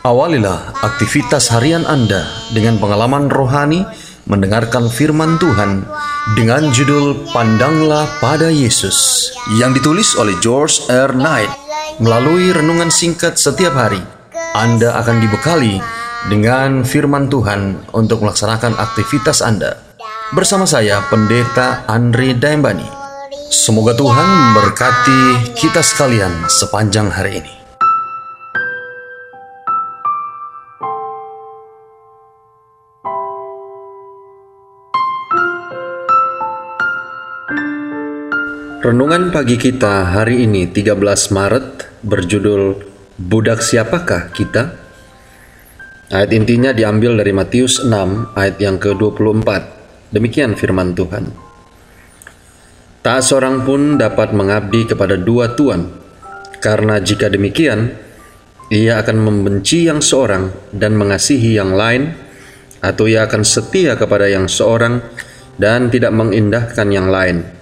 Awalilah aktivitas harian Anda dengan pengalaman rohani mendengarkan firman Tuhan dengan judul Pandanglah pada Yesus yang ditulis oleh George R. Knight melalui renungan singkat setiap hari. Anda akan dibekali dengan firman Tuhan untuk melaksanakan aktivitas Anda. Bersama saya, Pendeta Andre Daimbani. Semoga Tuhan memberkati kita sekalian sepanjang hari ini. Renungan pagi kita hari ini 13 Maret berjudul Budak siapakah kita? Ayat intinya diambil dari Matius 6 ayat yang ke-24. Demikian firman Tuhan. Tak seorang pun dapat mengabdi kepada dua tuan, karena jika demikian, ia akan membenci yang seorang dan mengasihi yang lain, atau ia akan setia kepada yang seorang dan tidak mengindahkan yang lain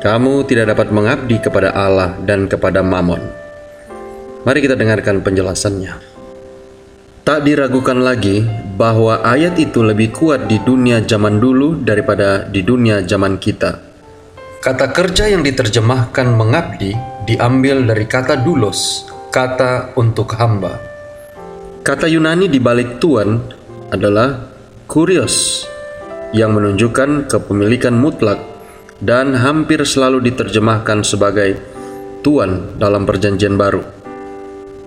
kamu tidak dapat mengabdi kepada Allah dan kepada Mammon. Mari kita dengarkan penjelasannya. Tak diragukan lagi bahwa ayat itu lebih kuat di dunia zaman dulu daripada di dunia zaman kita. Kata kerja yang diterjemahkan mengabdi diambil dari kata dulos, kata untuk hamba. Kata Yunani di balik tuan adalah kurios, yang menunjukkan kepemilikan mutlak dan hampir selalu diterjemahkan sebagai Tuan dalam Perjanjian Baru.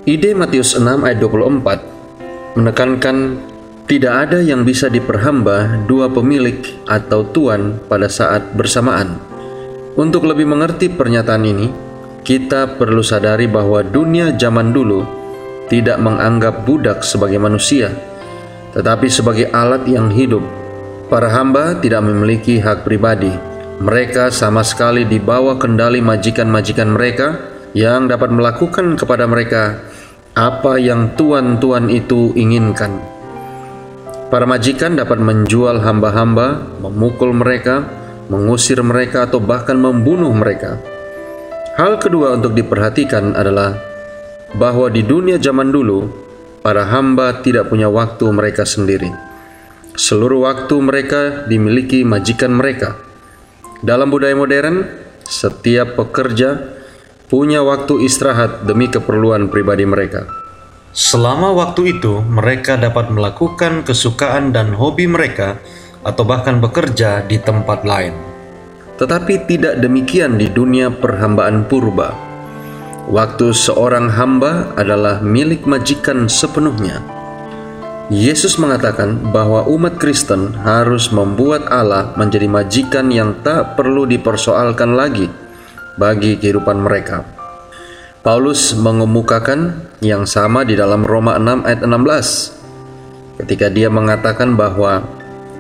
Ide Matius 6 ayat 24 menekankan tidak ada yang bisa diperhamba dua pemilik atau tuan pada saat bersamaan. Untuk lebih mengerti pernyataan ini, kita perlu sadari bahwa dunia zaman dulu tidak menganggap budak sebagai manusia, tetapi sebagai alat yang hidup. Para hamba tidak memiliki hak pribadi, mereka sama sekali di bawah kendali majikan-majikan mereka yang dapat melakukan kepada mereka apa yang tuan-tuan itu inginkan. Para majikan dapat menjual hamba-hamba, memukul mereka, mengusir mereka, atau bahkan membunuh mereka. Hal kedua untuk diperhatikan adalah bahwa di dunia zaman dulu, para hamba tidak punya waktu mereka sendiri. Seluruh waktu mereka dimiliki majikan mereka dalam budaya modern, setiap pekerja punya waktu istirahat demi keperluan pribadi mereka. Selama waktu itu, mereka dapat melakukan kesukaan dan hobi mereka, atau bahkan bekerja di tempat lain. Tetapi tidak demikian di dunia perhambaan purba. Waktu seorang hamba adalah milik majikan sepenuhnya Yesus mengatakan bahwa umat Kristen harus membuat Allah menjadi majikan yang tak perlu dipersoalkan lagi bagi kehidupan mereka. Paulus mengemukakan yang sama di dalam Roma 6 ayat 16 ketika dia mengatakan bahwa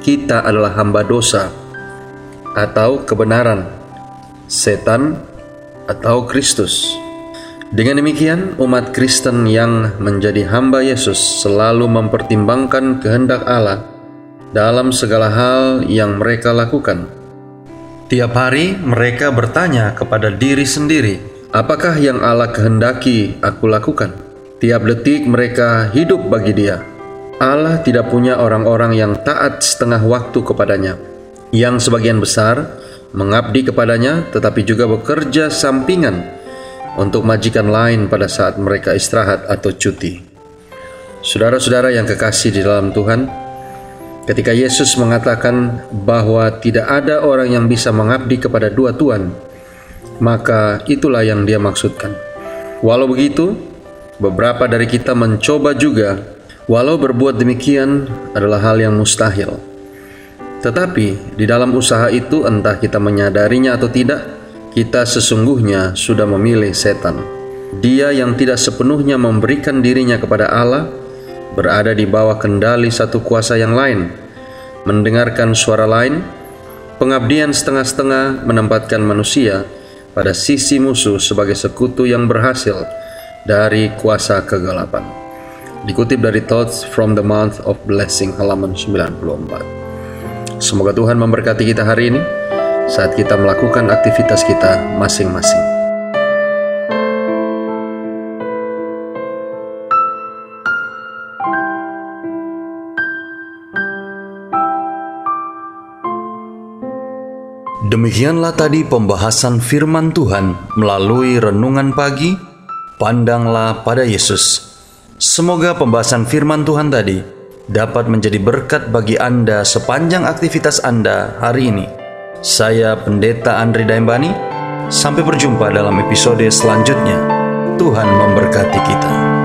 kita adalah hamba dosa atau kebenaran, setan atau Kristus. Dengan demikian, umat Kristen yang menjadi hamba Yesus selalu mempertimbangkan kehendak Allah dalam segala hal yang mereka lakukan. Tiap hari mereka bertanya kepada diri sendiri, "Apakah yang Allah kehendaki aku lakukan?" Tiap detik mereka hidup bagi Dia. Allah tidak punya orang-orang yang taat setengah waktu kepadanya, yang sebagian besar mengabdi kepadanya, tetapi juga bekerja sampingan untuk majikan lain pada saat mereka istirahat atau cuti. Saudara-saudara yang kekasih di dalam Tuhan, ketika Yesus mengatakan bahwa tidak ada orang yang bisa mengabdi kepada dua tuan, maka itulah yang dia maksudkan. Walau begitu, beberapa dari kita mencoba juga, walau berbuat demikian adalah hal yang mustahil. Tetapi di dalam usaha itu, entah kita menyadarinya atau tidak, kita sesungguhnya sudah memilih setan. Dia yang tidak sepenuhnya memberikan dirinya kepada Allah berada di bawah kendali satu kuasa yang lain, mendengarkan suara lain, pengabdian setengah-setengah menempatkan manusia pada sisi musuh sebagai sekutu yang berhasil dari kuasa kegelapan. Dikutip dari Thoughts from the Month of Blessing halaman 94. Semoga Tuhan memberkati kita hari ini saat kita melakukan aktivitas kita masing-masing. Demikianlah tadi pembahasan firman Tuhan melalui renungan pagi. Pandanglah pada Yesus. Semoga pembahasan firman Tuhan tadi dapat menjadi berkat bagi Anda sepanjang aktivitas Anda hari ini. Saya Pendeta Andri Daimbani. Sampai berjumpa dalam episode selanjutnya. Tuhan memberkati kita.